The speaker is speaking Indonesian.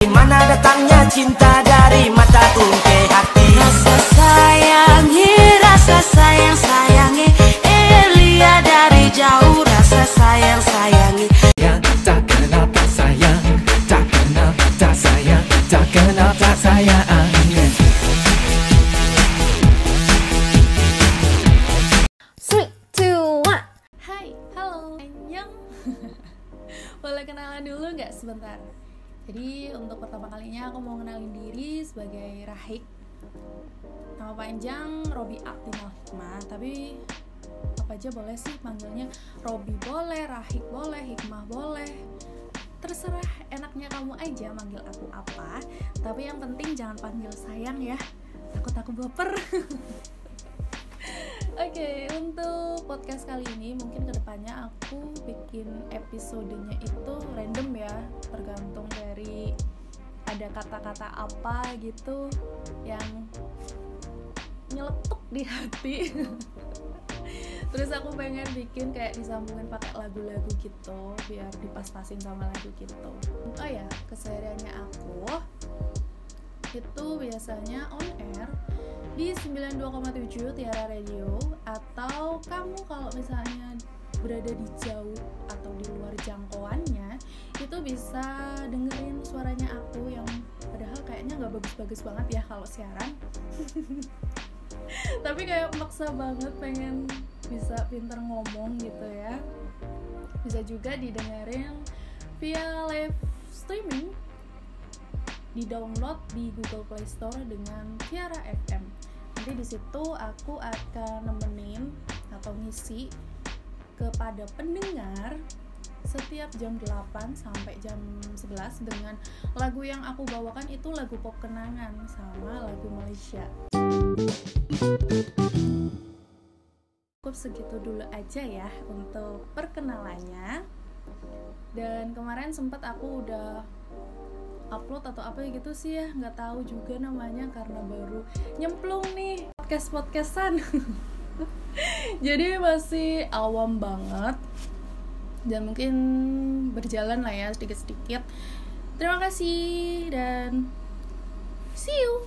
Di mana datangnya cinta dari mataku ke hati Rasa sayangi, rasa sayang sayangi Elia dari jauh rasa sayang sayangi sayang Tak kenal tak sayang Tak kenal tak sayang Tak kenal tak sayang one. Hai, halo, Annyeong. Boleh kenalan dulu nggak sebentar? Jadi untuk pertama kalinya aku mau kenalin diri sebagai Rahik. Nama panjang Robi Aktinal Hikmah, tapi apa aja boleh sih panggilnya Robi boleh, Rahik boleh, Hikmah boleh. Terserah enaknya kamu aja manggil aku apa, tapi yang penting jangan panggil sayang ya. Takut aku baper. Oke, untuk podcast kali ini mungkin ke depannya aku bikin episodenya itu random ya, tergantung dari ada kata-kata apa gitu yang nyeletuk di hati. Terus aku pengen bikin kayak disambungin pakai lagu-lagu gitu, biar dipas-pasin sama lagu gitu. Oh ya, kesehariannya aku itu biasanya on air di 92,7 Tiara Radio atau kamu kalau misalnya berada di jauh atau di luar jangkauannya itu bisa dengerin suaranya aku yang padahal kayaknya nggak bagus-bagus banget ya kalau siaran tapi kayak maksa banget pengen bisa pinter ngomong gitu ya bisa juga didengerin via live streaming di download di Google Play Store dengan Tiara FM. Nanti di situ aku akan nemenin atau ngisi kepada pendengar setiap jam 8 sampai jam 11 dengan lagu yang aku bawakan itu lagu pop kenangan sama lagu Malaysia. Cukup segitu dulu aja ya untuk perkenalannya. Dan kemarin sempat aku udah upload atau apa gitu sih ya nggak tahu juga namanya karena baru nyemplung nih podcast podcastan jadi masih awam banget dan mungkin berjalan lah ya sedikit sedikit terima kasih dan see you